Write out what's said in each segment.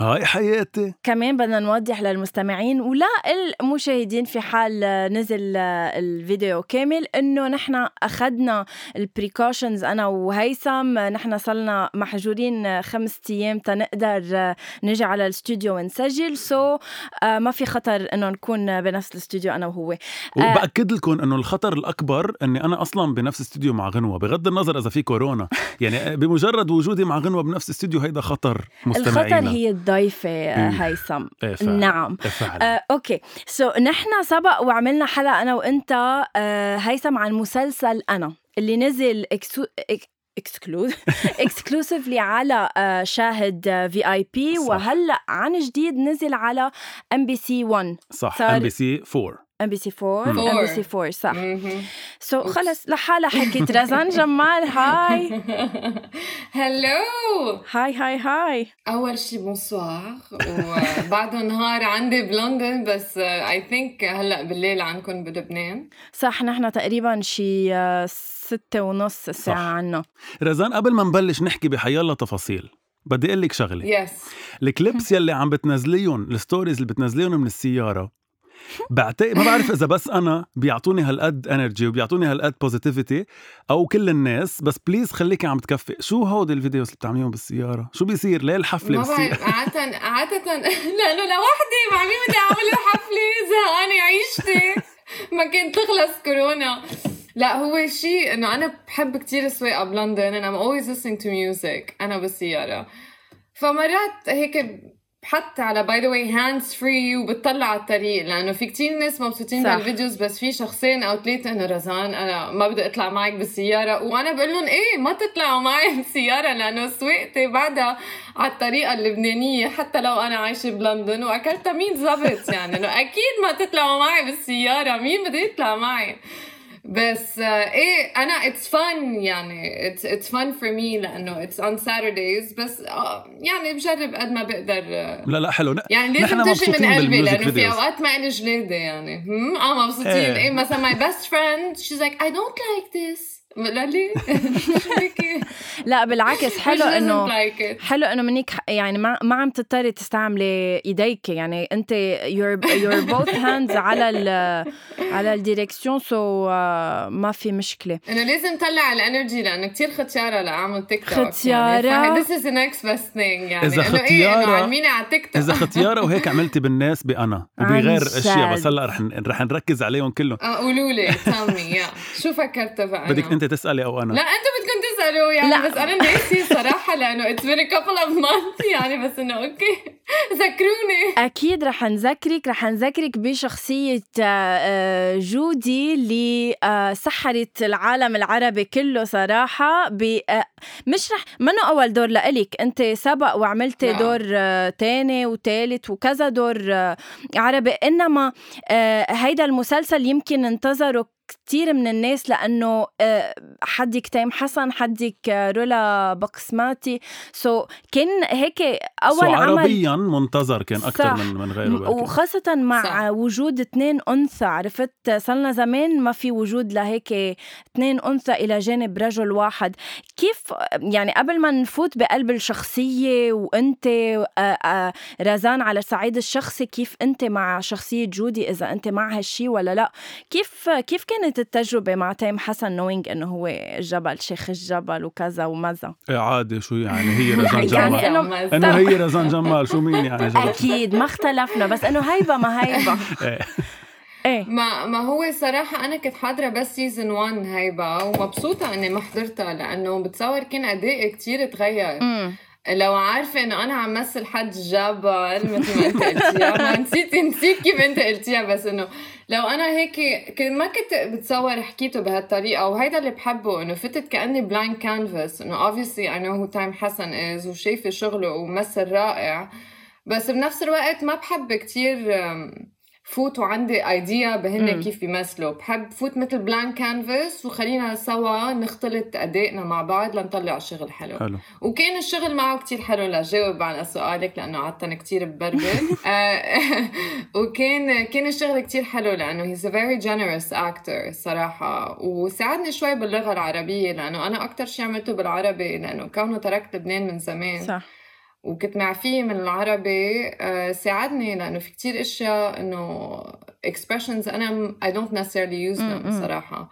hi حياتي. كمان بدنا نوضح للمستمعين ولا المشاهدين في حال نزل الفيديو كامل إنه نحن أخذنا ال precautions أنا وهيثم نحن صلنا محجورين خمس أيام تنقدر نجي على الاستوديو ونسجل. so, ما في خطر إنه نكون بنفس الاستوديو أنا وهو. وبأكد لكم إنه الخطر الأكبر إني أنا أصلا بنفس استوديو مع غنوة بغض النظر إذا في كورونا. يعني بمجرد وجودي مع غنوة بنفس استوديو هيدا خطر مستمعينا. الخطر هي ضيفة هيثم إيه. نعم. إيه فعلا. آه، okay. so, نحن سبق وعملنا حلقة أنا وأنت آه، هيثم عن مسلسل أنا اللي نزل exclu- exclude exclusively على آه، شاهد VIP وهلأ عن جديد نزل على MBC 1 صح. ام بي سي 4 ام بي سي 4 ام بي سي 4 صح. so, خلص. لحالها حكيت. رزان جمال hi. hello hi hi hi أول شي bonsoir وبعده نهار عندي بلندن بس I think هلأ بالليل عندكم بلبنان. صح نحن تقريبا شي ستة ونص الساعة عنا. رزان قبل ما نبلش نحكي بحيالله تفاصيل بدي أقول لك شغلة. yes ال clips يلي عم بتنزليهم ال stories اللي بتنزليهم من السيارة بعتقد ما بعرف إذا بس أنا بيعطوني هالقد energy وبيعطوني هالقد positivity أو كل الناس بس please خليكي عم تكفي. شو هودي ال videos اللي بتعمليهم بالسيارة؟ شو بيصير؟ ليه الحفلة ما بعرف. عادة عادة لأنه لوحدي مع مين بدي أعمل حفله زهقانه عيشتي ما كنت تخلص كورونا. لا هو شيء إنه أنا بحب كتير سواقه بلندن and I'm always listening to music. أنا بالسيارة. فمرات هيك بحط على by the way hands free وبتطلع على الطريق لأنه في كتير ناس مبسوطين بال videos بس في شخصين أو ثلاثة إنه رزان أنا ما بدي أطلع معك بالسيارة. وأنا بقول لهم إيه ما تطلعوا معي بالسيارة لأنه سواقتي بعدها على الطريقة اللبنانية حتى لو أنا عايشة بلندن واكلت مين زبط؟ يعني إنه أكيد ما تطلعوا معي بالسيارة مين بده يطلع معي؟ بس إيه أنا it's fun يعني it's it's fun for me لأنه it's on Saturdays بس يعني بجرب قد ما بقدر لا لا حلو. يعني لازم تجي من قلبي لأنه في أوقات ما إلي جلاده يعني. آه مبسوطين. إيه, إيه مثلا my best friend she's like I don't like this ليه؟ لا بالعكس حلو إنه حلو إنه منيك يعني ما ما عم تضطري تستعملي إيديك. يعني أنت your your both hands على ال على ال direction so ما في مشكلة. إنه لازم طلع ال energy لأنه كثير ختيارة لأعمل تيك توك ختيارة. يعني this is the next best thing يعني إذا ختياره إيه علميني على تيك توك إذا ختيارة وهيك عملتي بالناس بأنا. وبغير أشياء بس هلأ رح رح نركز عليهم كلهم. آه قولوا لي تامي شو فكرتوا بقى بدك أنت تسألي أو أنا؟ لا أنتوا بدكم تسالوا يعني لا. بس أنا ناسي صراحة لأنه it's been couple of month يعني بس إنه okay. ذكروني. أكيد رح نذكرك رح نذكرك بشخصية جودي اللي سحرت العالم العربي كله صراحة ب مش رح منه أول دور لإلك؟ أنت سبق وعملتي دور تاني وتالت وكذا دور عربي إنما هيدا المسلسل يمكن انتظروا كتير من الناس لأنه حدك تيم حسن حدك رولا بقسماتي. سو so كان هيك أول so عمل عربيا منتظر كان أكثر من من غيره وخاصة مع صح. وجود اثنين أنثى عرفت؟ صلنا زمان ما في وجود لهيك اثنين أنثى إلى جانب رجل واحد. كيف يعني قبل ما نفوت بقلب الشخصية وأنت رزان على الصعيد الشخصي كيف أنت مع شخصية جودي إذا أنت مع هالشي ولا لا؟ كيف كيف كان كانت التجربة مع تيم حسن نوينج إنه هو جبل شيخ الجبل وكذا ومزا إيه عادي شو يعني؟ هي رزان جمال. يعني إنه هي رزان جمال شو مين يعني جبل؟ أكيد ما اختلفنا بس إنه هيبة ما هيبة. إيه. إيه. ما ما هو صراحة أنا كنت حاضرة بس سيزون 1 هيبة ومبسوطة إني ما حضرتها لأنه بتصور كان أدائي كتير تغير. مم. لو عارفة إنه أنا عم مثل حد جبل مثل ما أنت قلتيها. ما نسيت نسيت كيف أنت قلتيها بس إنه لو أنا هيك ما كنت بتصور حكيته بهالطريقة وهيدا اللي بحبه إنه فتت كأني blind canvas إنه obviously I know who تيم حسن is وشايفة شغله وممثل رائع. بس بنفس الوقت ما بحب كتير فوت وعندي idea بهن مم. كيف بيمثلوا. بحب فوت مثل blank canvas وخلينا سوا نختلط ادائنا مع بعض لنطلع شغل حلو. حلو. وكان الشغل معه كتير حلو لجاوب على سؤالك لأنه عادة كتير ببربر. آه، وكان كان الشغل كتير حلو لأنه he's a very generous actor صراحة. وساعدني شوي باللغة العربية لأنه أنا أكتر شيء عملته بالعربي لأنه كونه تركت لبنان من زمان. صح. وكنت معفية من العربي آه، ساعدني لأنه في كتير أشياء إنه expressions أنا م- I don't necessarily use them م. صراحة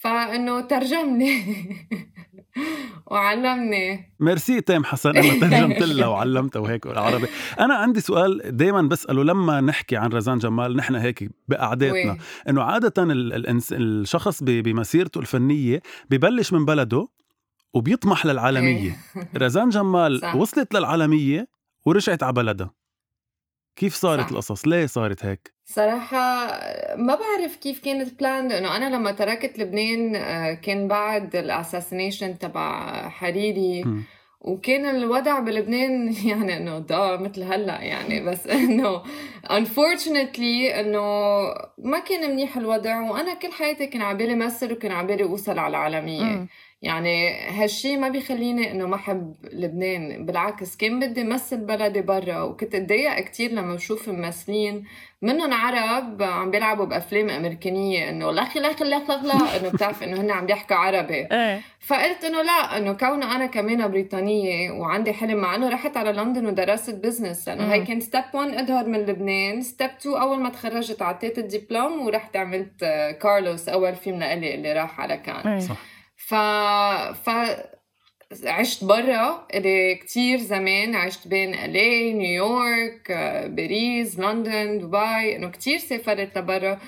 فإنه ترجمني وعلمني ميرسي تيم حسن انه ترجمت لها وعلمتها وهيك بالعربي أنا عندي سؤال دائما بسأله لما نحكي عن رزان جمال نحن هيك بقعداتنا. إنه عادة. الشخص بمسيرته الفنية ببلش من بلده وبيطمح للعالمية رزان جمال صح. وصلت للعالمية ورجعت على بلدها كيف صارت صح. القصص ليه صارت هيك صراحة ما بعرف كيف كانت planned إنه أنا لما تركت لبنان آه، كان بعد ال assassination تبع حريري مم. وكان الوضع بلبنان يعني إنه دا مثل هلأ يعني بس إنه unfortunately إنه ما كان منيح الوضع وأنا كل حياتي كان عبالي مثل وكان عبالي أوصل على العالمية. يعني هالشي ما بيخليني إنه ما أحب لبنان بالعكس كان بدي مثل بلدي برا وكنت أتضايق كتير لما بشوف ممثلين منهم عرب عم بيلعبوا بأفلام أمريكانية إنه لخ لخ لخ لخ لا إنه بتعرف إنه هن عم بيحكوا عربي إيه فقلت إنه لا إنه كونه أنا كمان بريطانية وعندي حلم مع إنه رحت على لندن ودرست business لأنه. هي كان step 1 اظهر من لبنان step 2 أول ما تخرجت عطيت الدبلوم ورحت عملت آه، كارلوس أول فيلم لإلي اللي راح على كان إيه صح. ف ف عشت برا كتير زمان عشت بين الي نيويورك آه، باريس لندن دبي إنه كتير سافرت لبرا.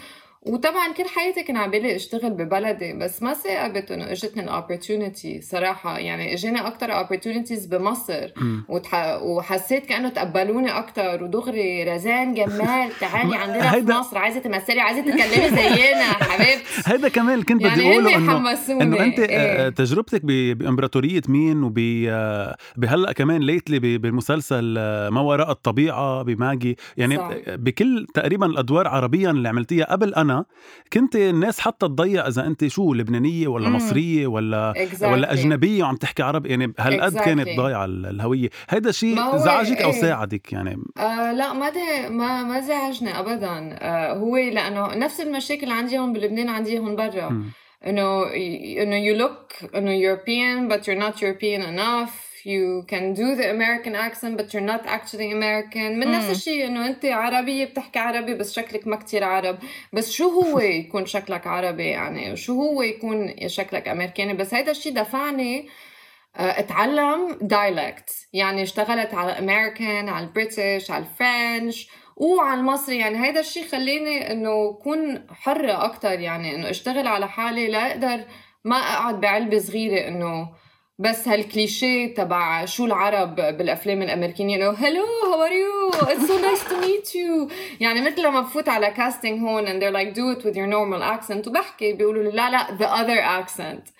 وطبعا كل حياتي كان عبالي أشتغل ببلدي بس ما ساقبت انه اجتني ال opportunity صراحة يعني إجاني أكثر opportunities بمصر. وتح... وحسيت كأنه تقبلوني أكثر ودغري رزان جمال تعالي عندنا في هيدا- مصر عايزة تمثلي عايزة تتكلمي زينا حبيبتي هيدا كمان كنت بدي يعني أقوله انه إنه أنت إيه. آه، تجربتك ب- بإمبراطورية مين وب آه، بهلأ كمان ليتلي ب- بمسلسل آه، ما وراء الطبيعة بماجي يعني صح. بكل تقريبا الأدوار عربيا اللي عملتيها قبل أنا كنت الناس حتى تضيع إذا أنت شو لبنانية ولا مم. مصرية ولا Exactly. ولا أجنبية وعم تحكي عربي يعني هالقد Exactly. كانت ضايعة ال- الهوية هيدا شيء ما هو زعجك أو إيه. ساعدك يعني آه لا ما ده ما ما زعجني ابدا آه هو لأنه نفس المشاكل عندي هون بلبنان عندي هون برا. انه إنه you look إنه European but you're not European enough you can do the American accent but you're not actually American. من نفس. الشيء إنه أنت عربية بتحكي عربي بس شكلك ما كتير عرب. بس شو هو يكون شكلك عربي يعني؟ شو هو يكون شكلك أمريكاني؟ بس هيدا الشيء دفعني آه، أتعلم dialect يعني اشتغلت على الامريكان على ال British على ال French وعلى المصري. يعني هيدا الشيء خلاني إنه أكون حرة أكتر. يعني إنه أشتغل على حالي لا أقدر ما أقعد بعلبة صغيرة إنه بس هالكليشيه تبع شو العرب بالأفلام الأمريكية انه hello how are you it's so nice to meet you يعني مثل لما بفوت على casting هون and they're like do it with your normal accent. وبحكي بيقولوا لي لا لا the other accent.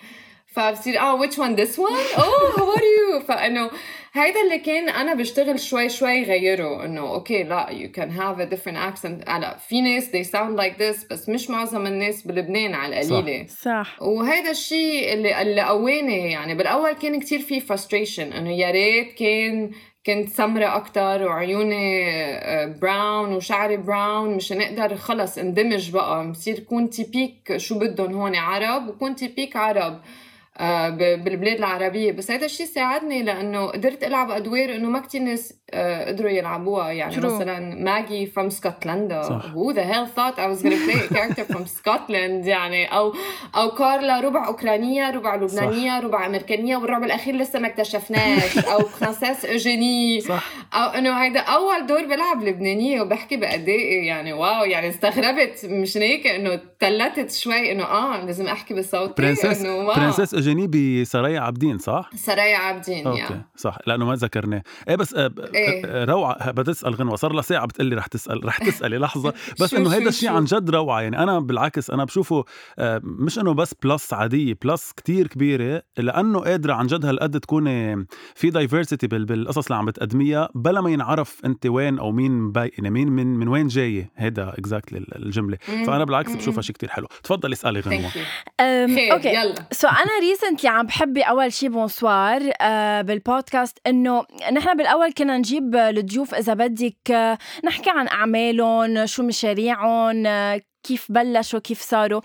فبصير آه which one this one? Oh how are you? فأنه هيدا اللي كان أنا بشتغل شوي شوي غيره إنه okay لا you can have a different accent. هلا في ناس they sound like this بس مش معظم الناس بلبنان على القليلة. صح. وهيدا الشيء اللي اللي قواني يعني بالأول كان كتير في frustration إنه يا ريت كان كنت سمرة أكتر وعيوني brown وشعري brown مش نقدر خلص اندمج بقى بصير كون typique شو بدهم هون عرب وكون typique عرب. آه، بالبلاد العربية. بس هذا الشيء ساعدني لأنه قدرت ألعب أدوار إنه ما كتير ناس آه، قدروا يلعبوها. يعني True. مثلا ماجي from اسكتلندا صح. who the hell thought I was gonna play a character from Scotland يعني أو أو كارلا ربع أوكرانية ربع لبنانية ربع أمريكانية والربع الأخير لسه ما اكتشفناش. أو فرانسيس أوجيني صح. أو إنه هيدا أول دور بلعب لبنانية وبحكي بأدائي يعني wow يعني استغربت. مش هيك؟ إنه تلبكت شوي إنه آه لازم أحكي بصوتي إنه فرجينيه بسرايا عابدين صح؟ سرايا عابدين okay يا صح لأنه ما ذكرناه إيه بس آه، إيه. آه، روعة بتسال غنوة صار لها ساعة بتقلي رح تسأل رح تسألي لحظة بس إنه هيدا الشيء؟ عن جد روعة يعني أنا بالعكس أنا بشوفه آه، مش إنه بس plus عادية plus كتير كبيرة لأنه قادرة عن جد هالقد تكون في diversity بالقصص اللي عم بتقدميها بلا ما ينعرف أنت وين أو مين by يعني مين من من وين جاية هيدا exactly الجملة. فأنا بالعكس. بشوفها شيء كتير حلو تفضلي اسألي غنوة okay يلا so أنا recently عم بحبي أول شي bonsoir آه بالبودكاست إنه نحن بالأول كنا نجيب الضيوف إذا بدك آه نحكي عن أعمالهم شو مشاريعهم آه كيف بلشوا كيف صاروا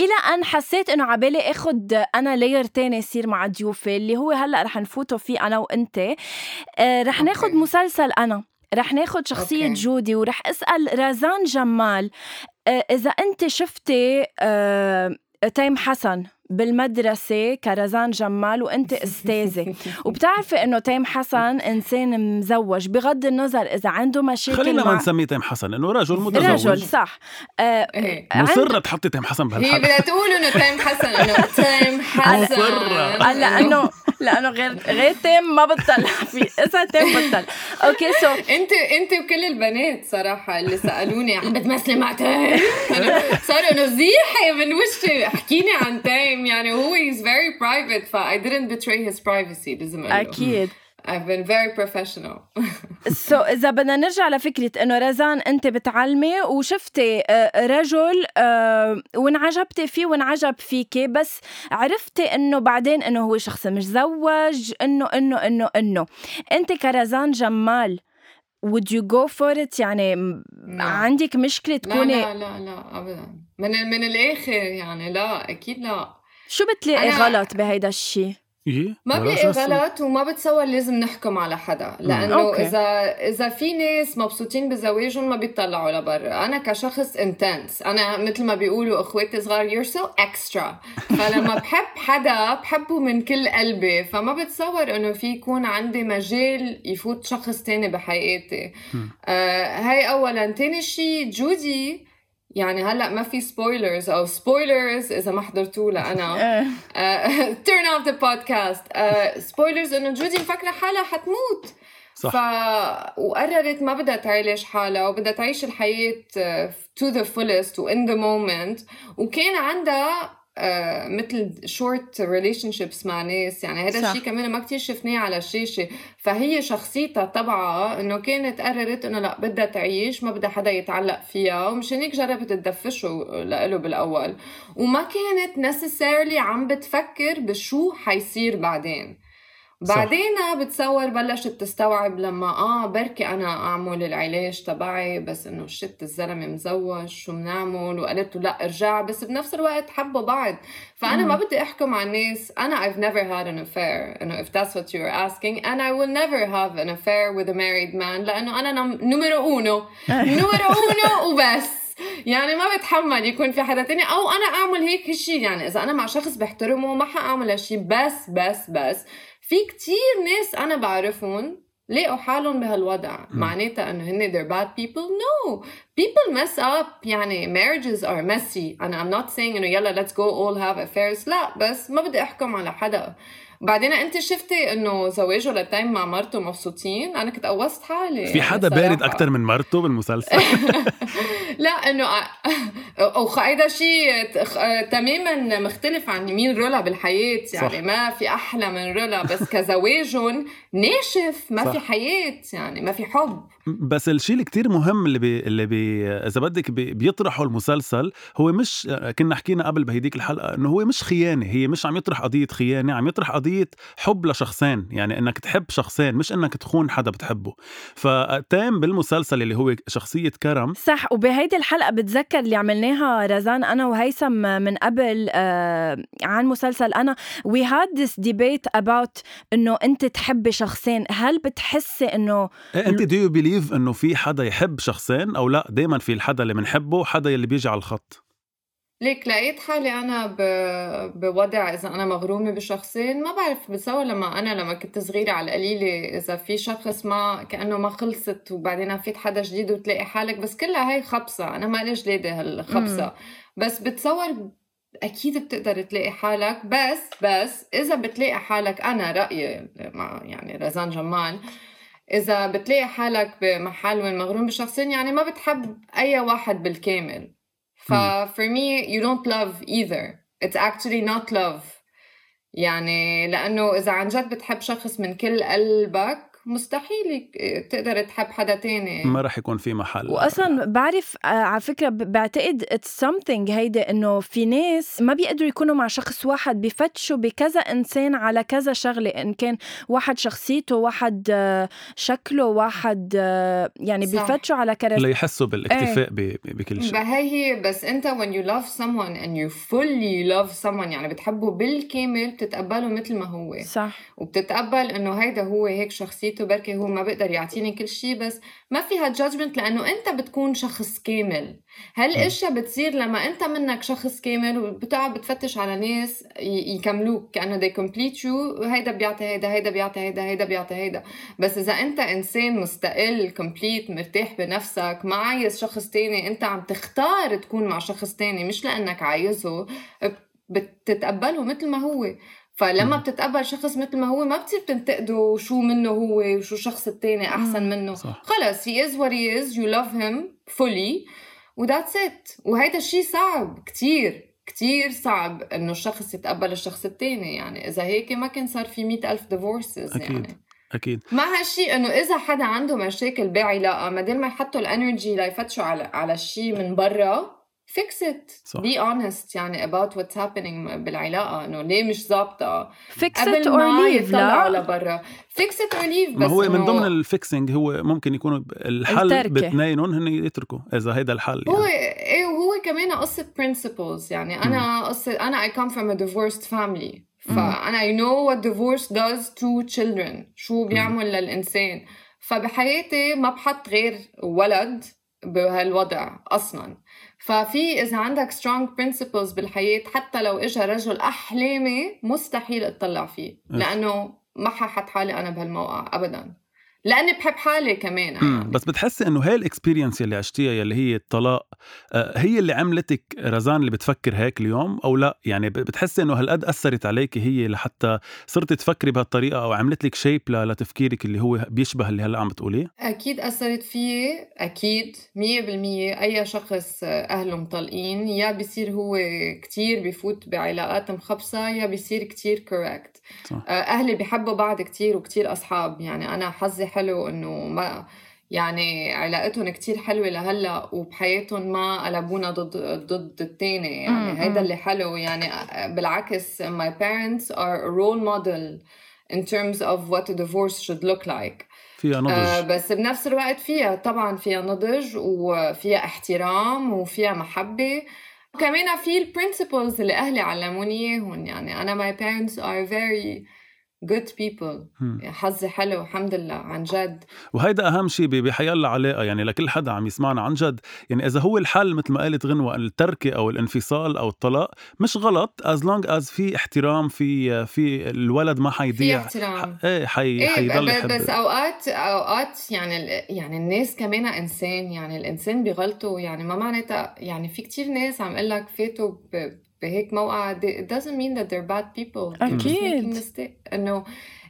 إلى أن حسيت إنه عبالي آخد أنا layer تاني يصير مع ضيوفي اللي هو هلأ رح نفوتوا فيه أنا وانت رح ناخد okay. مسلسل أنا رح ناخد شخصية okay. جودي ورح أسأل رزان جمال إذا انت شفتي تيم حسن بالمدرسة كرزان جمال وأنت أستاذة. وبتعرفي إنه تيم حسن إنسان مزوج. بغض النظر إذا عنده مشاكل خلينا ما مع نسميه تيم حسن إنه رجل متزوج. رجل صح. آه إيه. مصرة تحطي تيم حسن هي بهالحلقه بدها تقول إنه تيم حسن إنه تيم حسن. مصرة. آه، لأنه لأنه غير غير تيم ما بطل في إذا تيم بطل okay so انت أنت وكل البنات صراحة اللي سألوني عم بتمثلي مع تيم صاروا إنه زيحي من وشي. احكيني عن تيم. يعني هو is very private ف I didn't betray his privacy لازم. أكيد. I've been very professional. So, إذا بدنا نرجع لفكرة إنه رزان أنت بتعلمي وشفتي آه، رجل آه، وانعجبتي فيه وانعجب فيكي بس عرفتي إنه بعدين إنه هو شخص مزوج إنه إنه إنه إنه. أنت كرزان جمال would you go for it يعني لا. عندك مشكلة لا تكوني لا لا لا ابدا. من من الآخر يعني لا أكيد لا. شو بتلاقي أنا- غلط بهيدا الشيء إيه؟ ما بلاقي؟ غلط وما بتصور لازم نحكم على حدا لأنه okay. اذا إذا في ناس مبسوطين بزواجهم ما بيطلعوا لبرا. أنا كشخص intense أنا مثل ما بيقولوا إخواتي صغار you're so extra. فلما بحب حدا بحبه من كل قلبي. فما بتصور إنه في يكون عندي مجال يفوت شخص تاني بحياتي. آه هاي اولا. تاني شي جودي يعني هلأ ما في spoilers أو spoilers إذا ما حضرتوه لأنا. turn off the podcast spoilers إنه جودي مفكرة حالها حتموت. صح. ف وقررت ما بدها تعالج حالها وبدها تعيش الحياة to the fullest و in the moment. وكان عندها مثل short relationships مع ناس يعني هذا. الشيء كمان ما كتير شفناه على الشاشة فهي شخصيتها تبعها إنه كانت قررت إنه لا بدها تعيش ما بدها حدا يتعلق فيها ومشان هيك جربت تدفشه لإله بالأول وما كانت necessarily عم بتفكر بشو حيصير بعدين. بعدين بتصور بلشت تستوعب لما آه بركي أنا أعمل العلاج تبعي بس إنه shit الزلمة مزوج شو بنعمل وقالت له لا ارجع بس بنفس الوقت حبوا بعض. فأنا ما بدي أحكم على الناس. أنا I've never had an affair. إنه if that's what you're asking. And I will never have an affair with a married man لأنه أنا نم- numero uno numero uno وبس. يعني ما بتحمل يكون في حدا تاني. أو أنا أعمل هيك شيء يعني إذا أنا مع شخص بحترمه ما حأعمل هالشي. بس بس بس. في كتير ناس أنا بعرفهم لقوا حالهم بهالوضع. معناتها إنه هن they're bad people. No. People mess up. يعني marriages are messy. أنا I'm not saying إنه يلا let's go all have affairs. لا. بس ما بدي أحكم على حدا. بعدين انت شفتي انه زواجه للتايم مع مرته مبسوطين أنا كنت قوصت حالي في حدا بارد صراحة. أكثر من مرته بالمسلسل لا إنه هيدا شيء تماما مختلف عن مين رولا بالحياة يعني صح. ما في أحلى من رولا بس كزواجهم ناشف ما صح. في حياة يعني ما في حب بس الشيء اللي كتير مهم اللي بي اللي بي إذا بدك بي بيطرحه المسلسل هو مش كنا حكينا قبل بهديك الحلقة إنه هو مش خيانة هي مش عم يطرح قضية خيانة عم يطرح قضية حب لشخصين يعني إنك تحب شخصين مش إنك تخون حدا بتحبه. فتام بالمسلسل اللي هو شخصية كرم. صح وبهيدي الحلقة بتذكر اللي عملناها رزان أنا وهيثم من قبل آه عن مسلسل أنا. We had this debate about إنه أنت تحبي شخصين. هل بتحسي إنه إيه أنت do you believe إنه في حدا يحب شخصين أو لا؟ دائما في الحدا اللي بنحبه حدا يلي بيجي على الخط. ليك لقيت حالي أنا ب... بوضع إذا أنا مغرومة بشخصين ما بعرف بتصور لما أنا لما كنت صغيرة على القليلة إذا في شخص ما كأنه ما خلصت وبعدين فيت حدا جديد وتلاقي حالك بس كلها هي خبصة أنا ما لي جلادة هالخبصة بس بتصور أكيد بتقدر تلاقي حالك بس بس إذا بتلاقي حالك أنا رأيي مع يعني رزان جمال إذا بتلاقي حالك بمحل وين مغروم بشخصين يعني ما بتحب أي واحد بالكامل. ف for me you don't love either it's actually not love يعني لأنه اذا عن جد بتحب شخص من كل قلبك مستحيل تقدر تحب حدا تاني. ما رح يكون في محل. واصلا بعرف آه، على فكرة بعتقد اتس something هيدي إنه في ناس ما بيقدروا يكونوا مع شخص واحد بفتشوا بكذا إنسان على كذا شغلة إن كان واحد شخصيته واحد آه، شكله واحد آه، يعني بفتشوا على كرس ليحسوا بالاكتفاء إيه. بكل شيء. هي هي بس أنت when you love someone and you fully love someone يعني بتحبه بالكامل بتتقبله مثل ما هو. صح. وبتتقبل إنه هيدا هو هيك شخصيته شخصيته بركي هو ما بيقدر يعطيني كل شيء بس ما فيها judgment لأنه أنت بتكون شخص كامل. هالاشياء بتصير لما أنت منك شخص كامل وبتقعد بتفتش على ناس يكملوك كأنه they complete you هيدا بيعطي هيدا هيدا بيعطي هيدا هيدا بيعطي هيدا. بس إذا أنت إنسان مستقل complete مرتاح بنفسك ما عايز شخص تاني أنت عم تختار تكون مع شخص تاني مش لأنك عايزه بتتقبله مثل ما هو. فلما بتتقبل شخص مثل ما هو ما بتصير تنتقده شو منه هو وشو الشخص التاني أحسن منه. صح. خلص he is what he is you love him fully و that's it وهيدا الشيء صعب كتير كتير صعب إنه الشخص يتقبل الشخص التاني. يعني إذا هيك ما كان صار في مئة ألف divorces أكيد. يعني. أكيد. مع هالشيء إنه إذا حدا عنده مشاكل بعلاقه ما ما يحطوا ال energy ليفتشوا على على الشيء من برا fix it. صح. be honest. يعني about what's happening بالعلاقة. إنه ليه مش ظابطة؟ Fix it or leave لا. لبرا fix it or leave بس ما هو من ضمن ال fixing هو ممكن يكون الحل باثنينهم هن يتركوا إذا هيدا الحل يعني. هو إيه وهو كمان قصة principles. يعني أنا قصة أنا I come from a divorced family. فانا I know what divorce does to children. شو بيعمل للإنسان. فبحياتي ما بحط غير ولد بهالوضع أصلا. ففي إذا عندك strong principles بالحياة حتى لو اجى رجل أحلامي مستحيل أطلع فيه لأنه ما ححط حالي أنا بهالموقع ابدا. لأني بحب حالي كمان يعني. بس بتحسي إنه هاي ال experience اللي عشتيها يلي هي الطلاق آه، هي اللي عملتك رزان اللي بتفكر هيك اليوم أو لا؟ يعني بتحسي إنه هالقد أثرت عليك هي لحتى صرتي تفكري بهالطريقة أو عملت لك shape لتفكيرك اللي هو بيشبه اللي هلأ عم بتقوليه؟ أكيد أثرت فيي أكيد 100% أي شخص أهله مطلقين يا بيصير هو كتير بفوت بعلاقات مخبصة يا بيصير كتير correct أهلي بيحبوا بعض كتير وكتير أصحاب. يعني أنا حظي حلو إنه ما يعني علاقتهم كتير حلوة لهلأ وبحياتهم ما قلبونا ضد ضد التاني. يعني هيدا اللي حلو. يعني بالعكس my parents are a role model in terms of what a divorce should look like. فيها نضج. آه بس بنفس الوقت فيها طبعا فيها نضج وفيها احترام وفيها محبة. وكمان في البرنسبلز اللي أهلي علموني إياهم. يعني أنا my parents are very good people. حظي حلو الحمد لله عن جد. وهيدا أهم شيء بحياة العلاقه يعني لكل حدا عم يسمعنا عن جد. يعني إذا هو الحل مثل ما قالت غنوة التركة أو الانفصال أو الطلاق مش غلط as long as في احترام في في الولد ما حيضيع. في احترام. إيه حي إيه حيضل يحب بس أوقات أوقات يعني يعني الناس كمان إنسان يعني الإنسان بغلطه يعني ما معناتها يعني في كتير ناس عم أقول لك فاتوا بهيك موقع. It doesn't mean that they're bad people. أكيد. إنه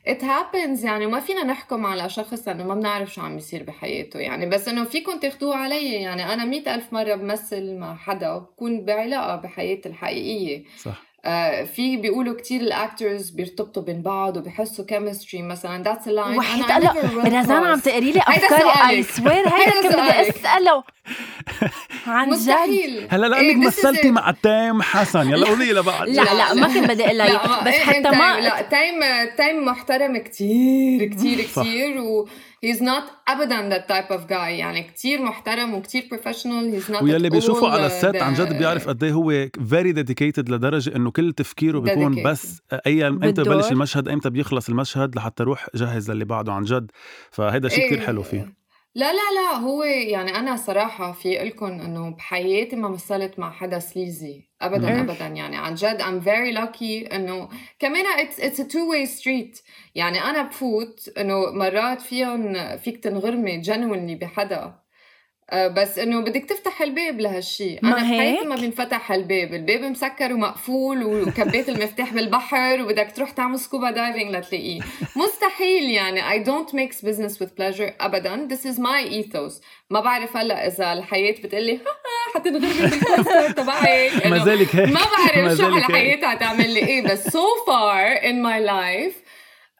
it happens يعني. ما فينا نحكم على شخص لأنه ما بنعرف شو عم يصير بحياته يعني. بس إنه فيكم تاخدوه علي يعني. أنا مئة ألف مرة بمثل مع حدا وبكون بعلاقة بحياتي الحقيقية. صح. في بيقولوا كتير ال actors بيرتبطوا بين بعض وبيحسوا chemistry مثلا. that's a lie وحياة هلا رزان عم تقري لي أفكاري I swear هيدا كنت بدي أسأله. عن جد. هلا لأنك إيه مثلتي مع تايم حسن. يلا قولي لها بعد لا لا ما كنت بدي أقول بس حتى ما لا تايم تايم محترم كتير كتير كتير و he's not ابدا that type of guy. يعني كتير محترم وكتير professional he's not ويلي بيشوفوا على ال set عن جد بيعرف قد إيه هو very dedicated لدرجة إنه كل تفكيره بيكون dedicated. بس أي إمتى ببلش المشهد إمتى بيخلص المشهد لحتى أروح جهز للي بعده عن جد. فهيدا شيء كتير حلو فيه. لا لا لا هو يعني أنا صراحة في لكم إنه بحياتي ما مثلت مع حدا sleazy ابدا ابدا يعني. عن جد I'm very lucky إنه كمان it's it's a two way street. يعني أنا بفوت إنه مرات فيهم فيك تنغرمي genuinely بحدا. بس إنه بدك تفتح الباب لهالشي. ما أنا بحياتي؟ ما بينفتح الباب. الباب مسكر ومقفول وكبيت المفتاح بالبحر وبدك تروح تعمل scuba diving لتلاقيه. مستحيل يعني. I don't mix business with pleasure ابدا. This is my ethos. ما بعرف هلأ إذا الحياة بتقلي حتنغربي تبعك ما زالك هيك ما بعرف شو على زالك هيك. حياتها تعمل لي إيه بس so far in my life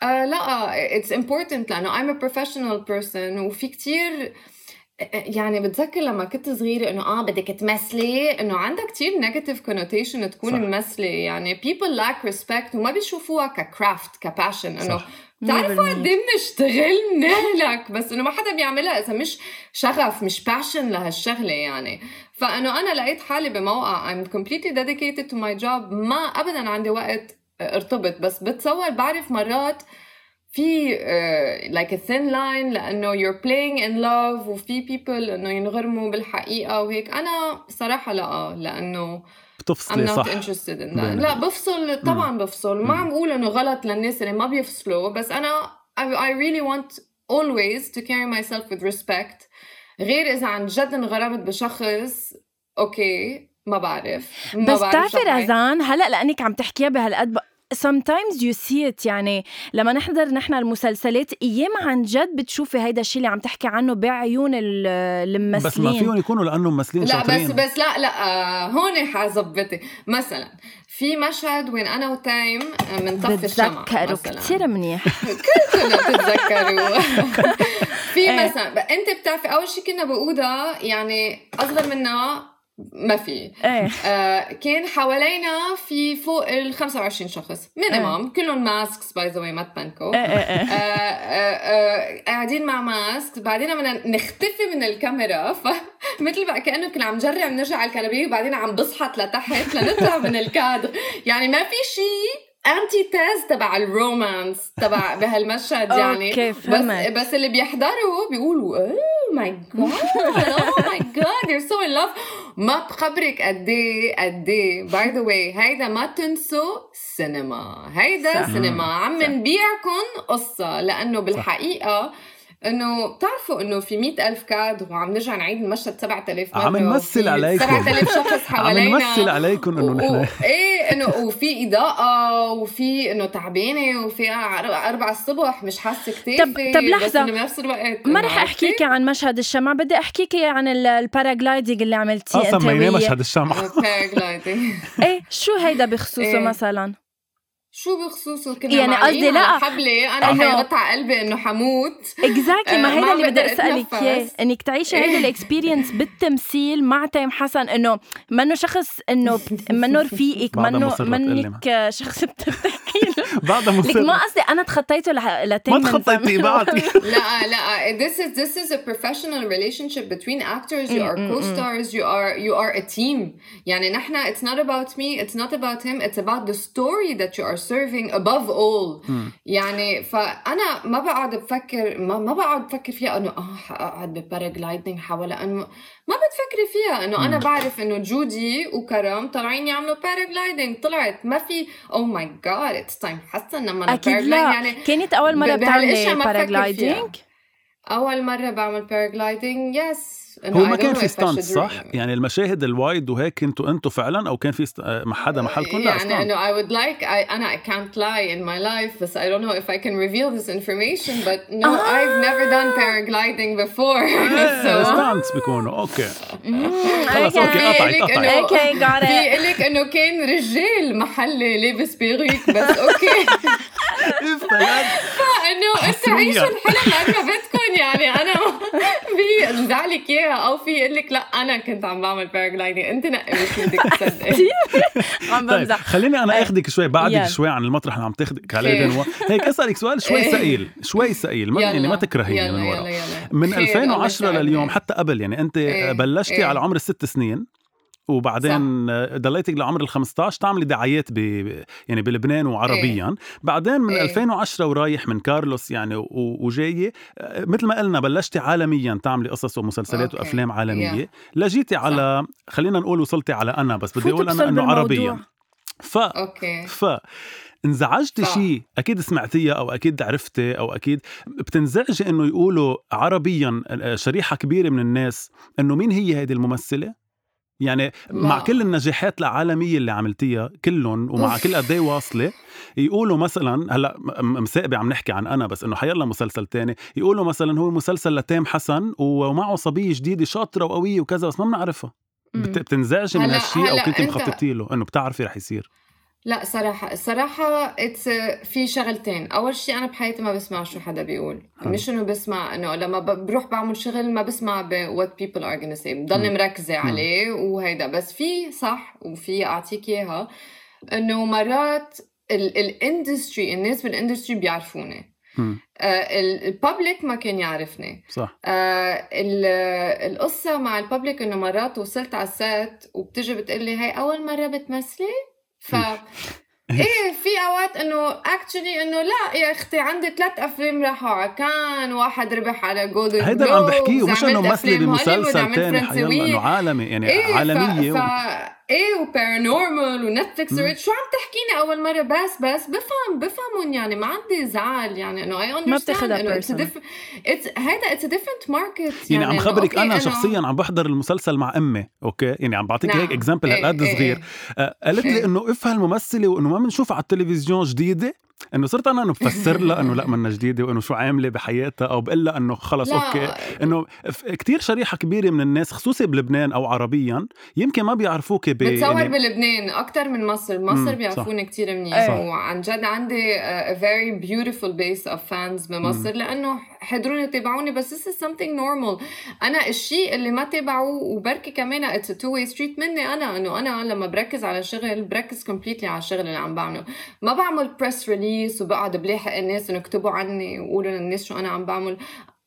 آه لا it's important لأنه I'm a professional person وفي كتير يعني بتذكر لما كنت صغيرة إنه آه بدك تمثلي؟ إنه عندها كتير negative connotation تكون صح. ممثلة. يعني people lack respect وما بيشوفوها ككرافت كباشن إنه. بتعرفوا 100%. قد إيه بنشتغل منهلك بس إنه ما حدا بيعملها إذا مش شغف مش باشن لهالشغلة يعني. فإنه أنا لقيت حالي بموقع I'm completely dedicated to my job. ما ابدا عندي وقت ارتبط. بس بتصور بعرف مرات في uh, like a thin line لأنه you're playing in love وفي people إنه ينغرموا بالحقيقة وهيك. أنا صراحة لا لأنه I'm بتفصلي not صح. interested in that. لا بفصل طبعا بفصل. ما عم بقول إنه غلط للناس اللي ما بيفصلوا بس أنا I, I really want always to carry myself with respect. غير إذا عن جد انغرمت بشخص أوكي ما بعرف. ما بس بتعرفي رزان هلأ لأنك عم تحكيها بهالقد. Sometimes you see it. يعني لما نحضر نحن المسلسلات أيام عن جد بتشوفي هيدا الشيء اللي عم تحكي عنه بعيون ال- الممثلين. بس ما فيهم يكونوا لأنه ممثلين لا شاطرين. بس بس لا لا آه هون حظبطي. مثلا في مشهد وين أنا وتايم آه، منطفي الشمعة بتذكروا كثير منيح. كنا بتتذكروا. في إيه. مثلا أنت بتعرفي أول شيء كنا بأوضة يعني أصغر منا ما في. إيه. آه كان حوالينا في فوق ال 25 شخص. minimum كلهم masks by the way ما تبانكوا إيه إيه إيه. آه، آه، آه، قاعدين مع mask بعدين بدنا نختفي من الكاميرا. فمثل بقى كأنه كنا عم نجرب نرجع على الكنبية وبعدين عم بصحت لتحت لنطلع من الكادر. يعني ما في شيء intense تبع ال romance تبع بهالمشهد يعني. أوكي، بس فهمت. بس اللي بيحضروا بيقولوا oh my God oh my God you're so in love. ما بخبرك قد إيه قد إيه. by the way هيدا ما تنسوا سينما هيدا صح. سينما عم نبيعكم قصة لأنه بالحقيقة إنه بتعرفوا إنه في مئة ألف cut وعم نرجع نعيد المشهد 7000 مرة عم نمثل عليكم. 7000 شخص عم حوالينا نمثل عليكم إنه و- نحن إيه إنه وفي إضاءة وفي إنه تعبانة وفي أربعة الصبح مش حاسة كتافي طب- طب. إنه بنفس الوقت ما رح؟ أحكيكي عن مشهد الشمع بدي أحكيكي عن ال- ال paragliding اللي عملتيه أنت سميناه وياه. مشهد paragliding. إيه شو هيدا بخصوصه إيه. مثلا شو بخصوصه كنا يعني قصدي لا. حبلة أنا إنه- حيغط على قلبي إنه حموت. exactly آه، ما هيدا ما اللي بدي أتنفس. إياه إنك تعيشي هيدا ال experience بالتمثيل مع تيم حسن إنه منه شخص إنه بت- منه رفيقك منه منك شخص بترتاحي بعدها لك ما مصر قصدي أنا تخطيته لح- لتيم ما تخطيتي. بعدي لا لا this is this is a professional relationship between actors. You are co-stars. You are you are a team. يعني نحن it's not about me it's not about him it's about the story that you are serving above all. يعني فأنا ما بقعد بفكر ما, ما بقعد بفكر فيها إنه آه حقعد ب paragliding حوالي إنه ما بتفكري فيها إنه أنا بعرف إنه جودي وكرم طالعين يعملوا paragliding طلعت ما في oh my God it's تيم حسن لما أكيد paraglide لا. يعني كانت أول مرة بتعملي paragliding أول مرة بعمل paragliding yes هو ما كان في stunt صح؟ يعني المشاهد ال wide وهيك كنتوا أنتوا فعلا أو كان في حدا محلكم لا يعني stunt انه I would like I أنا I can't lie in my life بس I don't know if I can reveal this information but no آه. I've never done paragliding before. So ستانت بيكونوا. أوكي خلص. أوكي قطعت قطعت. أوكي got في it. لك إنه كان رجال محلي لابس بيغيك بس أوكي اف بلد انه أنتوا حصرياً. عيشوا الحلم قد ما بدكم يعني أنا في انزع لك اياها أو في يقول لك لا أنا كنت عم بعمل باراجلايدنج أنت نقي مش بدك تصدقي عم طيب بمزح خليني أنا آخذك شوي بعدك. شوي عن المطرح اللي عم تاخذك عليه هيك أسألك سؤال شوي إيه. ثقيل شوي ثقيل ما يعني ما تكرهيني يلا من يلا ورا يلا من خير، الله 2010 يسعدك. لليوم حتى قبل يعني أنت إيه، بلشتي إيه. على عمر الست سنين وبعدين ضليتك لعمر ال 15 تعملي دعايات ب... يعني بلبنان وعربيا بعدين من إيه. 2010 ورايح من كارلوس يعني و... وجاية آه، مثل ما قلنا بلشتي عالميا تعملي قصص ومسلسلات okay. وأفلام عالمية Yeah. لجيتي على خلينا نقول وصلتي على أنا بس بدي أقول أنا إنه. عربيا ف okay ف انزعجتي صح. شيء أكيد سمعتيها أو أكيد عرفتي أو أكيد بتنزعجي إنه يقولوا عربيا آه، شريحة كبيرة من الناس إنه مين هي هذه الممثلة يعني مع لا. كل النجاحات العالمية اللي عملتيها كلهم ومع أوف. كل قد إيه واصلة يقولوا مثلا هلأ م- مساقبه عم نحكي عن أنا بس إنه حيلا مسلسل تاني يقولوا مثلا هو مسلسل لتام حسن ومعه صبية جديدة شاطرة وقوية وكذا بس ما بنعرفها بتنزعجي من هالشيء أو كنت مخططي له إنه بتعرفي رح يصير لا صراحة الصراحة اتس في شغلتين، أول شيء أنا بحياتي ما بسمع شو حدا بيقول، حلو. مش إنه بسمع إنه لما بروح بعمل شغل ما بسمع ب what people are gonna say، بضلني. مركزة. عليه وهيدا، بس في صح وفي أعطيك إياها إنه مرات ال industry الناس بال industry بيعرفوني، مم. ال public ما كان يعرفني، صح آه ال- القصة مع ال public إنه مرات وصلت على ال set وبتجي بتقلي هاي أول مرة بتمثلي؟ ف إيه في أوقات إنه actually إنه لا يا أختي عندي ثلاث أفلام راحوا على كان واحد ربح على Golden هيدا اللي عم بحكيه ومش إنه ممثله بمسلسل حيلا إنه عالمي يعني إيه عالمية ف... ف... و... إيه و Paranormal و Netflix مم. شو عم تحكيني أول مرة بس بس بفهم بفهمهم يعني ما عندي زعل يعني إنه اي ما personal. هيدا it's different market يعني عم خبرك أنا شخصيا عم بحضر المسلسل مع أمي okay يعني عم بعطيك نعم. هيك example إيه، هالقد إيه، صغير إيه. آه، قالت لي إيه. إنه افها الممثله وإنه ما بنشوفها على التلفزيون جديدة إنه صرت أنا إنه بفسر لها إنه لا منا جديدة وإنه شو عاملة بحياتها أو بقول لها إنه خلص أوكي. إنه كتير شريحة كبيرة من الناس خصوصي بلبنان أو عربيا يمكن ما بيعرفوك ب بتصور يعني بلبنان أكثر من مصر. مصر. بيعرفوني كثير منيح. وعن جد عندي a very beautiful base of fans بمصر لأنه حضروني تابعوني بس this is something normal. أنا الشيء اللي ما تابعوه وبركي كمان it's a two way street مني أنا إنه أنا لما بركز على شغل بركز completely على الشغل اللي عم بعمله. ما بعمل بريس ريليس وبقعد بلاحق الناس إنه يكتبوا عني وقولوا للناس شو أنا عم بعمل.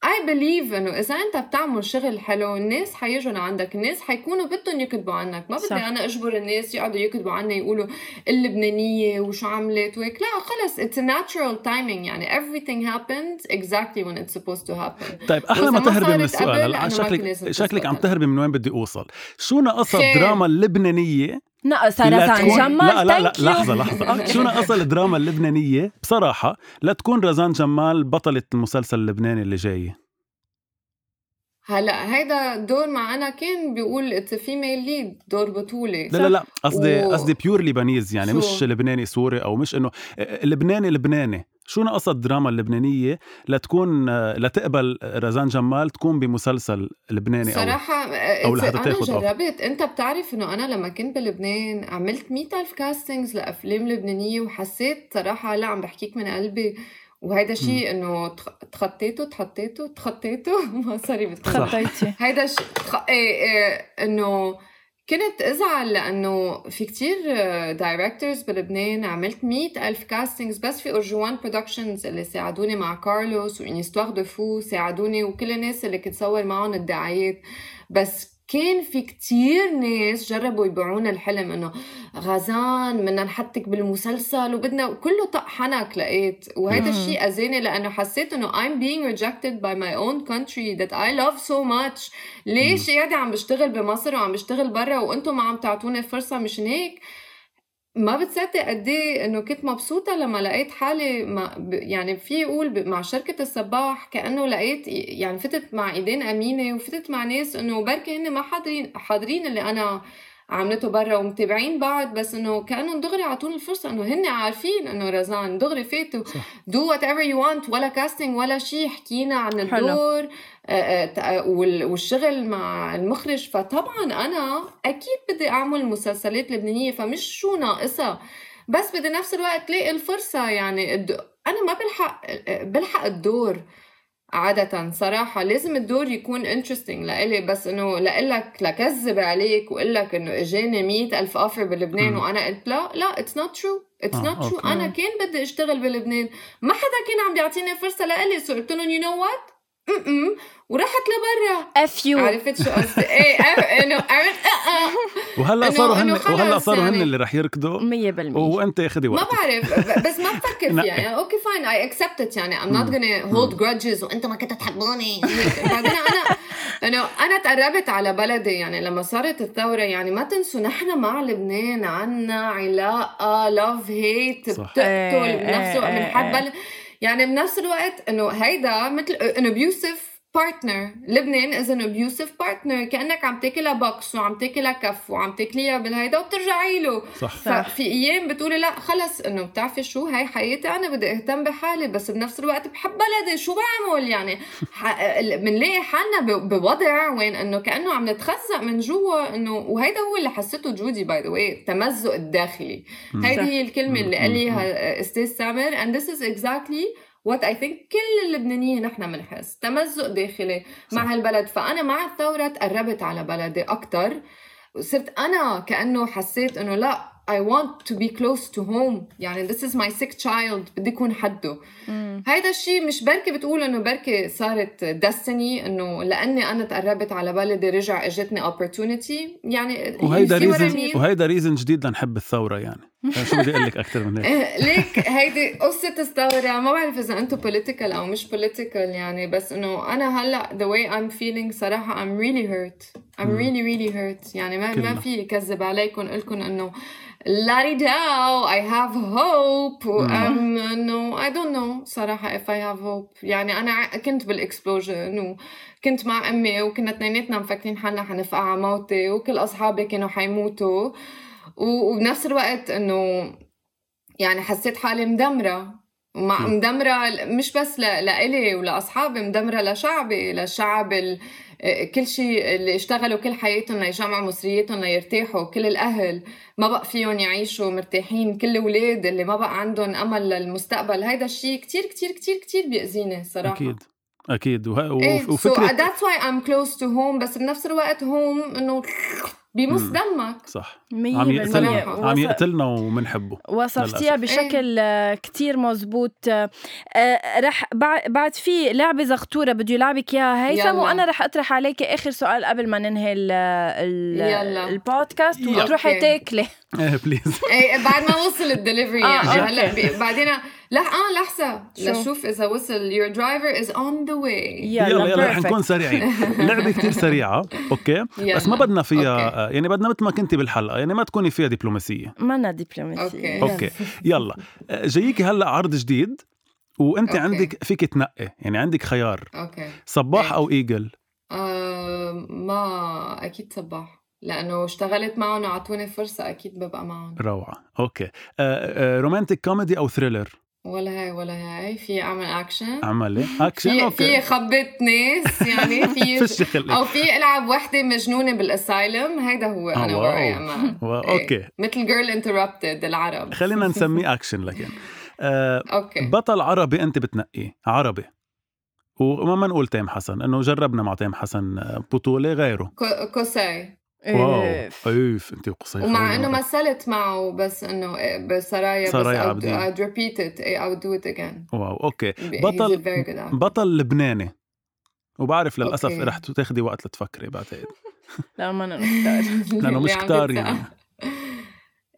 I believe إنه إذا أنت بتعمل شغل حلو الناس حيجوا لعندك الناس حيكونوا بدهم يكتبوا عنك. ما بدي. أنا أجبر الناس يقعدوا يكتبوا عني يقولوا اللبنانية وشو عملت وهيك. لا خلص it's a natural timing. يعني everything happens exactly when it's supposed to happen. طيب أحلى ما تهربي من السؤال. هلا شكلك شكلك عم. تهربي من وين بدي أوصل. شو ناقصها. الدراما اللبنانية لا رزان تكون- جمال لا لا لا. لحظة لحظة. شو ناقصها الدراما اللبنانية؟ بصراحة لا تكون رزان جمال بطلة المسلسل اللبناني اللي جاي. هلا هيدا دور مع أنا كان بيقول it's female lead دور بطولة. لا لا لا قصدي و- قصدي pure Lebanese يعني شو؟ مش لبناني سوري أو مش إنه لبناني لبناني. شو ناقصها الدراما اللبنانية لتكون لتقبل رزان جمال تكون بمسلسل لبناني أو صراحة أو أو لحتى أنا تاخد offer. جربت أنت بتعرف إنه أنا لما كنت بلبنان عملت مئة ألف castings لأفلام لبنانية وحسيت صراحة لا عم بحكيك من قلبي. وهيدا شيء إنه تخ- تخطيته تخطيته تخطيته. ما سوري بتخطيته خطيتي هيدا ش... تخ... إيه إيه إنه كنت أزعل لأنه في كتير directors بلبنان عملت مئة ألف castings بس في Orjouane Productions اللي ساعدوني مع كارلوس و Une Histoire de Fou ساعدوني وكل الناس اللي كنت صور معهم الدعايات. بس كان في كتير ناس جربوا يبيعونا الحلم إنه غزان بدنا نحطك بالمسلسل وبدنا كله طق حنك لقيت. وهذا. الشيء أذاني لأنه حسيت إنه I'm being rejected by my own country that I love so much. ليش قاعدة عم بشتغل بمصر وعم بشتغل برا وأنتم ما عم تعطوني فرصة مشان هيك؟ ما بتصدق قد إيه إنه كنت مبسوطة لما لقيت حالي ب- يعني في يقول ب- مع شركة الصباح كأنه لقيت يعني فتت مع إيدين أمينة وفتت مع ناس إنه بركي هن ما حاضرين حاضرين اللي أنا عملته برا ومتابعين بعض بس إنه كانهم دغري اعطوني الفرصة إنه هن عارفين إنه رزان دغري فاتوا. do whatever you want ولا casting ولا شيء حكينا عن. الدور آه، آه، وال- والشغل مع المخرج. فطبعا أنا أكيد بدي أعمل مسلسلات لبنانية فمش شو ناقصها بس بدي نفس الوقت لاقي الفرصة يعني الد... أنا ما بلحق بلحق الدور. عادة صراحة لازم الدور يكون interesting لإلي بس إنه لإلك لكذب عليك وإقول لك إنه إجاني مئة ألف offer بلبنان مم. وأنا قلت لا لا it's not true it's not true. أنا كان بدي أشتغل بلبنان ما حدا كان عم بيعطيني فرصة لإلي so قلت لهم you know what م ورحت لبرا. if you عرفت شو قصدي؟ إيه إيه، انه عرفت آه، آه. وهلا صاروا هن وهلا صاروا هن. اللي رح يركضوا. 100% وأنت خدي ما وقتك. بعرف بس ما بفكر لا. فيها. يعني okay fine I accept يعني. I'm not gonna hold grudges وأنت ما كنت تحبوني. بعدين أنا إنه أنا تقربت على بلدي يعني. لما صارت الثورة يعني ما تنسوا نحن مع لبنان عنا علاقة love hate. بتقتل إيه، بنفس الوقت إيه، بنحب يعني بنفس الوقت إنه هيدا مثل an abusive partner لبنان is an abusive partner كأنك عم تاكلها بوكس وعم تاكلها كف وعم تاكليها بالهيدا وبترجعي له. صح. ففي أيام بتقولي لا خلص إنه بتعرفي شو؟ هاي حياتي أنا بدي أهتم بحالي بس بنفس الوقت بحب بلدي. شو بعمل يعني؟ بنلاقي حالنا بوضع وين؟ إنه كأنه عم نتخزق من جوا إنه وهيدا هو اللي حسيته جودي by the way التمزق الداخلي. هيدي. هي الكلمة اللي مم. قال لي أستاذ سامر and this is exactly what I think كل اللبنانيين نحن بنحس. تمزق داخلي مع. هالبلد. فأنا مع الثورة تقربت على بلدي أكثر صرت أنا كأنه حسيت إنه لا I want to be close to home. يعني this is my sick child. بدي يكون حده. مم. هيدا الشيء مش بركي بتقول إنه بركي صارت destiny إنه لأني أنا تقربت على بلدي رجع إجتني opportunity. يعني وهيدا ريزن؟ وهيدا reason جديد لنحب الثورة يعني. شو بدي أقول لك أكثر من هيك؟ إيه، ليك هيدي قصة الثورة ما بعرف إذا أنتم political أو مش political يعني بس إنه أنا هلأ the way I'm feeling I'm really hurt. I'm مم. really really hurt. يعني ما كلنا. ما في كذب عليكم لكم إنه لاري داو I have hope. و مم. I'm إنه I don't know صراحة if I have hope. يعني أنا ع- كنت بال explosion وكنت مع أمي وكنا اثنيناتنا مفكرين حالنا حنفقع على موتي وكل أصحابي كانوا حيموتوا. وبنفس الوقت إنه يعني حسيت حالي مم. مدمرة ل- مش بس لإلي ولأصحابي مدمرة لشعبي للشعب ال... كل شيء اللي اشتغلوا كل حياتهم ليجمعوا مصرياتهم ليرتاحوا كل الأهل ما بقى فيهم يعيشوا مرتاحين كل الأولاد اللي ما بقى عندهم أمل للمستقبل. هيدا الشيء كتير كتير كتير كتير بيأذيني صراحة. أكيد أكيد. وه... إيه وف- so وفكره that's why I'm close to home بس بنفس الوقت home إنه بيمص. دمك صح 100% عم يقتلنا. عم يقتلنا ومنحبه وصفتيها. بشكل آه، كتير مزبوط آه، رح بع- بعد في لعبة زغتورة بده يلعبك إياها هيثم. وأنا رح أطرح عليك آخر سؤال قبل ما ننهي ال ال يلا. البودكاست يلا. وتروحي. تاكلي إيه please إيه بعد ما وصل الدليفري آه، يعني. هلا بعدين لا آه لحظة. شو؟ لشوف إذا وصل. Your driver is on the way. يلا يلا يلا رح. نكون سريعين. اللعبه كتير سريعة. okay؟ يلا. بس ما بدنا فيها okay. آه، يعني بدنا مثل ما كنتي بالحلقة يعني ما تكوني فيها دبلوماسية. منا دبلوماسية. okay. okay. يلا. آه، جايكي هلا عرض جديد وأنت okay. عندك فيك تنقي يعني عندك خيار. okay. صباح إيه. أو إيجل؟ آه ما أكيد صباح. لأنه اشتغلت معهم وعطوني فرصة أكيد ببقى معهم. روعة. okay. romantic comedy أو thriller؟ ولا هاي ولا هاي في أعمل اكشن عملي اكشن في في أوكي. خبط ناس يعني في أو في ألعب وحدة مجنونة بالأسايلم هيدا هو آه، أنا. وراي أمان إيه. أوكي. مثل جيرل انتربتد العرب. خلينا نسميه اكشن لكن. آه، أوكي. بطل عربي أنت بتنقيه عربي. وما ما نقول تيم حسن إنه جربنا مع تيم حسن آه، بطولة غيره. كو- كوساي. واو. اوف انت وقصير ومع إنه مثلت معه بس إنه إيه، بسرايا بس سرايا I'd- عابدين. I'd repeat it إيه، I would do it again wow okay بطل. بطل لبناني وبعرف للأسف okay. رح تاخدي وقت لتفكري بعتقد لا ما نختار لأنه مش كتار. يعني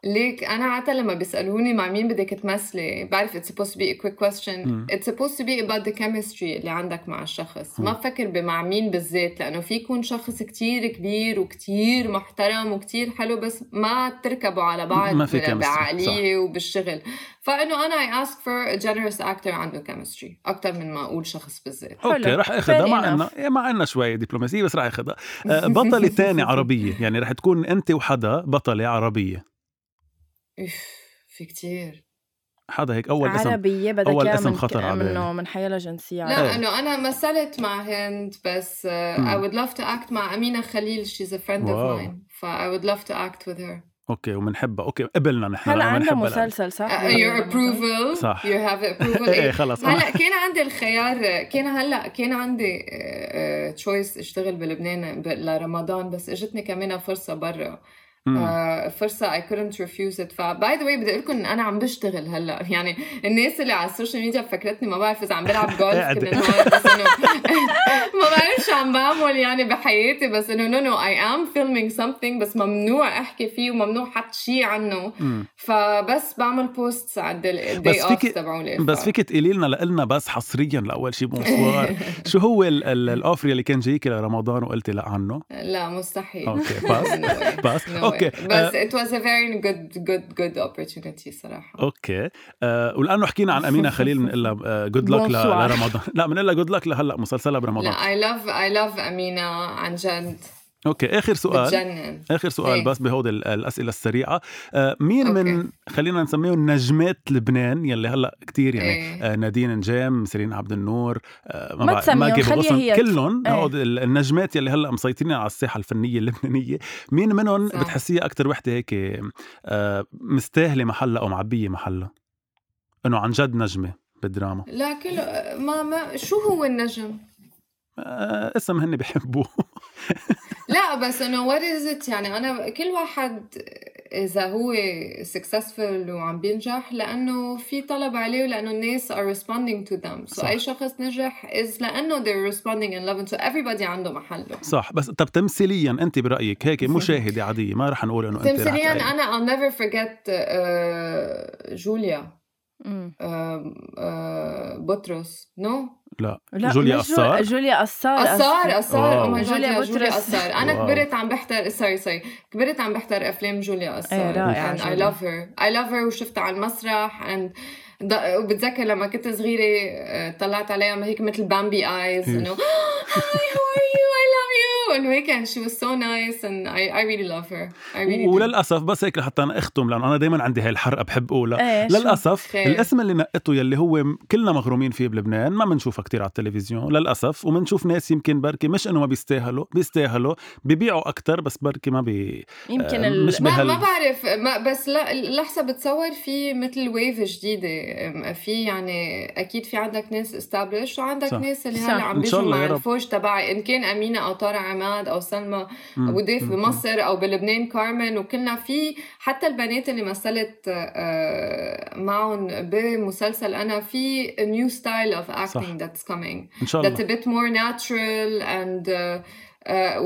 ليك أنا عادة لما بيسألوني مع مين بدك تمثلي بعرف it's supposed to be a quick question مم. it's supposed to be about the chemistry اللي عندك مع الشخص. ما بفكر بمع مين بالذات لأنه في يكون شخص كتير كبير وكتير محترم وكتير حلو بس ما تركبوا على بعض ما في ب- chemistry. بعقلية وبالشغل فإنه أنا I ask for a generous actor عنده chemistry أكثر من ما أقول شخص بالذات. okay رح أخذها مع. انه إيه، مع انه شوي دبلوماسيه بس رح أخذها آه، بطلة تانية عربية يعني رح تكون أنت وحدا بطلة عربية اف في كتير حدا هيك أول اسم عربية بدك أول إياها اسم من خطر على بالي. منه من حيلا جنسية إيه. لا إنه أنا مثلت مع هند بس uh. I would love to act مع أمينة خليل she's a friend wow. of mine ف I would love to act with her okay ومنحبها okay قبلنا نحن هلا عندها. مسلسل صح؟ uh, your approval صح. you have approval إيه إيه. خلص هلا كان عندي الخيار كان هلا كان عندي choice أشتغل بلبنان لرمضان بس إجتني كمان فرصة برا آه، فرصة I couldn't refuse it. ف by the way بدي أقول لكم إن أنا عم بشتغل هلأ. يعني الناس اللي على ال social media فكرتني ما بعرف إذا عم بلعب جولف كل النهار بس إنه ما بعرف شو عم بعمل يعني بحياتي بس إنه no no I am filming something بس ممنوع أحكي فيه وممنوع حط شيء عنه. فبس بعمل post على ال day off تبعولي. بس فيك تقولي لنا لنا بس حصريا لأول شيء bonsoir شو هو ال offer اللي كان جايك لرمضان وقلتي لأ عنه؟ لا مستحيل. okay بس بس. أوكي بس it was a very good good good opportunity صراحة. okay. أه ولأنه حكينا عن أمينة خليل بنقول لها good luck لرمضان. لا بنقول لها good luck لهلأ مسلسلها برمضان. لا I love I love أمينة عن جد. okay آخر سؤال بتجنن. آخر سؤال؟ بس بهودي الأسئلة السريعة آه مين okay. من خلينا نسميهم نجمات لبنان يلي هلأ كتير يعني إيه؟ آه نادين نجام سيرين عبد النور آه ما تسميهم خليها كلهم إيه؟ النجمات يلي هلأ مسيطرين على الساحة الفنية اللبنانية مين منهم بتحسيها أكثر وحدة هيك آه مستاهلة محلها أو معبية محلها إنه عن جد نجمة بالدراما لا كل ما ما شو هو النجم آه اسم هن بيحبوه لا بس انه what is it يعني أنا كل واحد إذا هو successful وعم بينجح لأنه في طلب عليه ولأنه الناس are responding to them. So صح. اي شخص نجح is لأنه they're responding and loving so everybody عنده محله صح بس طب تمثيليا أنت برأيك هيك مشاهده عادية ما رح نقول إنه أنت تمثيليا أنا I'll never forget uh, جوليا. بطرس. no لا, لا جوليا قصار جوليا قصار قصار قصار جوليا جوليا قصار أنا كبرت عم بحضر sorry sorry. كبرت عم بحضر أفلام جوليا قصار رائعه I love her I love her وشفتها على المسرح. and وبتذكر لما كنت صغيرة طلعت عليها هيك مثل Bambi eyes إنه hi how are you انه هيك she was so nice and I, I really love her. I really وللأسف بس هيك لحتى أنا أختم لأنه أنا دائما عندي هاي الحرقة بحب أقولها. إيه للأسف خير. الاسم اللي نقته يلي هو كلنا مغرومين فيه بلبنان ما بنشوفها كتير على التلفزيون للأسف. وبنشوف ناس يمكن بركي مش إنه ما بيستاهلوا بيستاهلوا بيبيعوا أكثر بس بركي ما بي يمكن آه مش ما, ما بعرف ما بس لا لحظة بتصور في مثل wave جديدة. في يعني أكيد في عندك ناس established وعندك صح. ناس اللي هلأ عم بيجوا مع الفوج تبعي. إن كان أمينة أو طارق عماد أو سلمى أبو ضيف بمصر أو بلبنان كارمن وكلنا في حتى البنات اللي مثلت آه، معهم بمسلسل أنا في new style of acting that's coming إن شاء الله that's a bit more natural and uh, uh,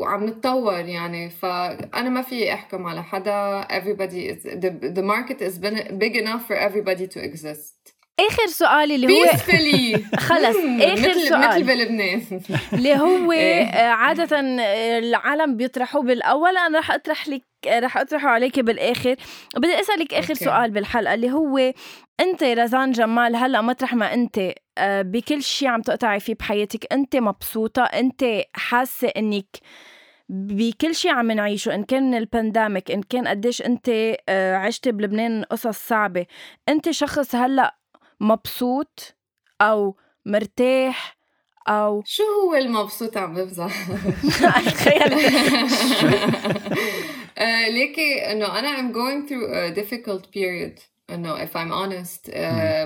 وعم نتطور يعني. فأنا ما في أحكم على حدا. Everybody is the, the market is big enough for everybody to exist. آخر سؤال اللي هو خلص آخر مثل سؤال. مثل بلبنان. اللي هو إيه؟ عادة العالم بيطرحوه بالأول. أنا رح أطرح لك رح أطرحه عليك بالآخر. بدي أسألك آخر أوكي. سؤال بالحلقة اللي هو أنت رزان جمال هلأ مطرح ما أنت آه، بكل شيء عم تقطعي فيه بحياتك أنت مبسوطة؟ أنت حاسة إنك بكل شيء عم نعيشه إن كان البانديميك إن كان قديش أنت آه، عشت بلبنان قصص صعبة أنت شخص هلأ مبسوط أو مرتاح أو شو هو المبسوط عم بفزع ليكي انه أنا I'm going through a difficult period انه if I'm honest uh,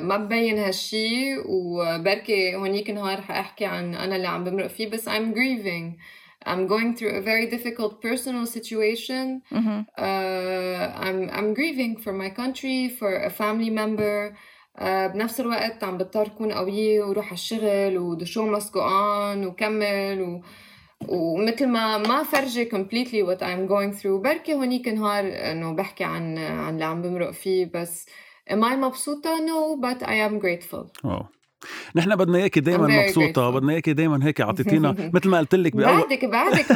ما ببين هالشي وبركي هونيك نهار حاحكي عن أنا اللي عم بمرق فيه بس I'm grieving I'm going through a very difficult personal situation. Mm-hmm. Uh, I'm I'm grieving for my country, for a family member. آه، بنفس الوقت عم بضطر كون قوية وروح على الشغل و the show must go on وكمل و... ومثل ما ما فرجي completely what I'm going through. بركي هونيك نهار إنه بحكي عن عن اللي عم بمرق فيه بس am I مبسوطة؟ No but I am grateful. نحن بدنا إياكي دائما مبسوطة بدنا إياكي دائما هيك اعطيتينا مثل ما قلت لك بعدك بعدك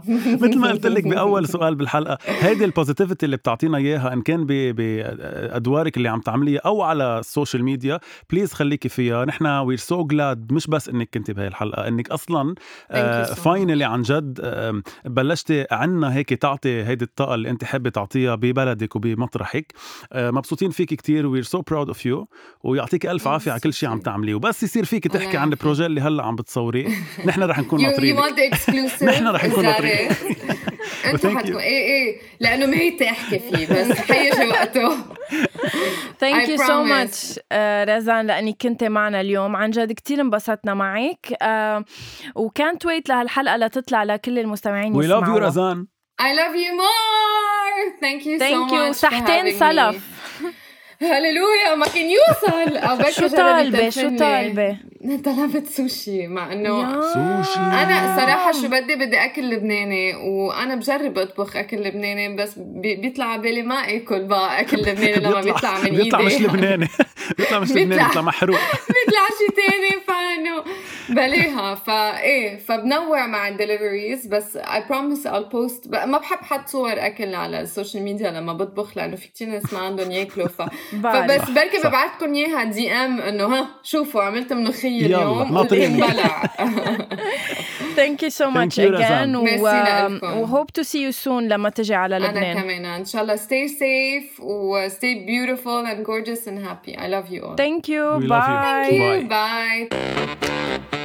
مثل ما قلت لك بأول سؤال بالحلقة هيدي ال positivity اللي بتعطينا إياها إن كان بأدوارك اللي عم تعمليه أو على ال social media please خليكي فيها. نحن we're so glad مش بس إنك كنت بهي الحلقة إنك أصلا finally آه، عن جد بلشتي عنا هيك تعطي هيدي الطاقة اللي أنت حابة تعطيها ببلدك وبمطرحك. آه، مبسوطين فيك كثير we're so proud of you ويعطيك ألف عافية على كل كل شيء عم تعمليه. وبس يصير فيك تحكي عن ال projet اللي هلأ عم بتصوريه. نحن رح نكون ناطرين نحن رح نكون ناطرين انت حتكون إيه إيه. لأنه ما هي احكي فيه بس حيجي وقته. thank you so much رزان لانك كنت معنا اليوم. عن جد كثير انبسطنا معك. uh, وكانت ويت لهالحلقة لتطلع لكل المستمعين we love you رزان. I love you more. Thank you so thank you much. for صحتين having me. سلف. هللويا ما كان يوصل. شو طالبة؟ شو تلفني. طلبت سوشي مع إنه سوشي. أنا صراحة شو بدي بدي أكل لبناني وأنا بجرب أطبخ أكل لبناني بس بي- بيطلع على بالي ما آكل بقى أكل لبناني لما بيطلع من إيدي. بيطلع مش لبناني. بيطلع مش لبناني بيطلع- محروق. بيطلع شي تاني فانه بلاها فايه فبنوع مع ال deliveries بس I promise I'll post ما بحب حط صور أكل على ال social media لما بطبخ لأنه في كتير ناس ما عندهم يأكلوا ف... فبس بركي صح. ببعتكم إياها DM إنه ها شوفوا عملت ملوخيه يلا، اليوم ناطريني. وبلع thank you so much you, Razan. again merci لكم. و hope to see you soon لما تجي على أنا لبنان كمان ان شاء الله stay safe و stay beautiful and gorgeous and happy I love you all thank you We love you. bye Thank you. Bye. Bye.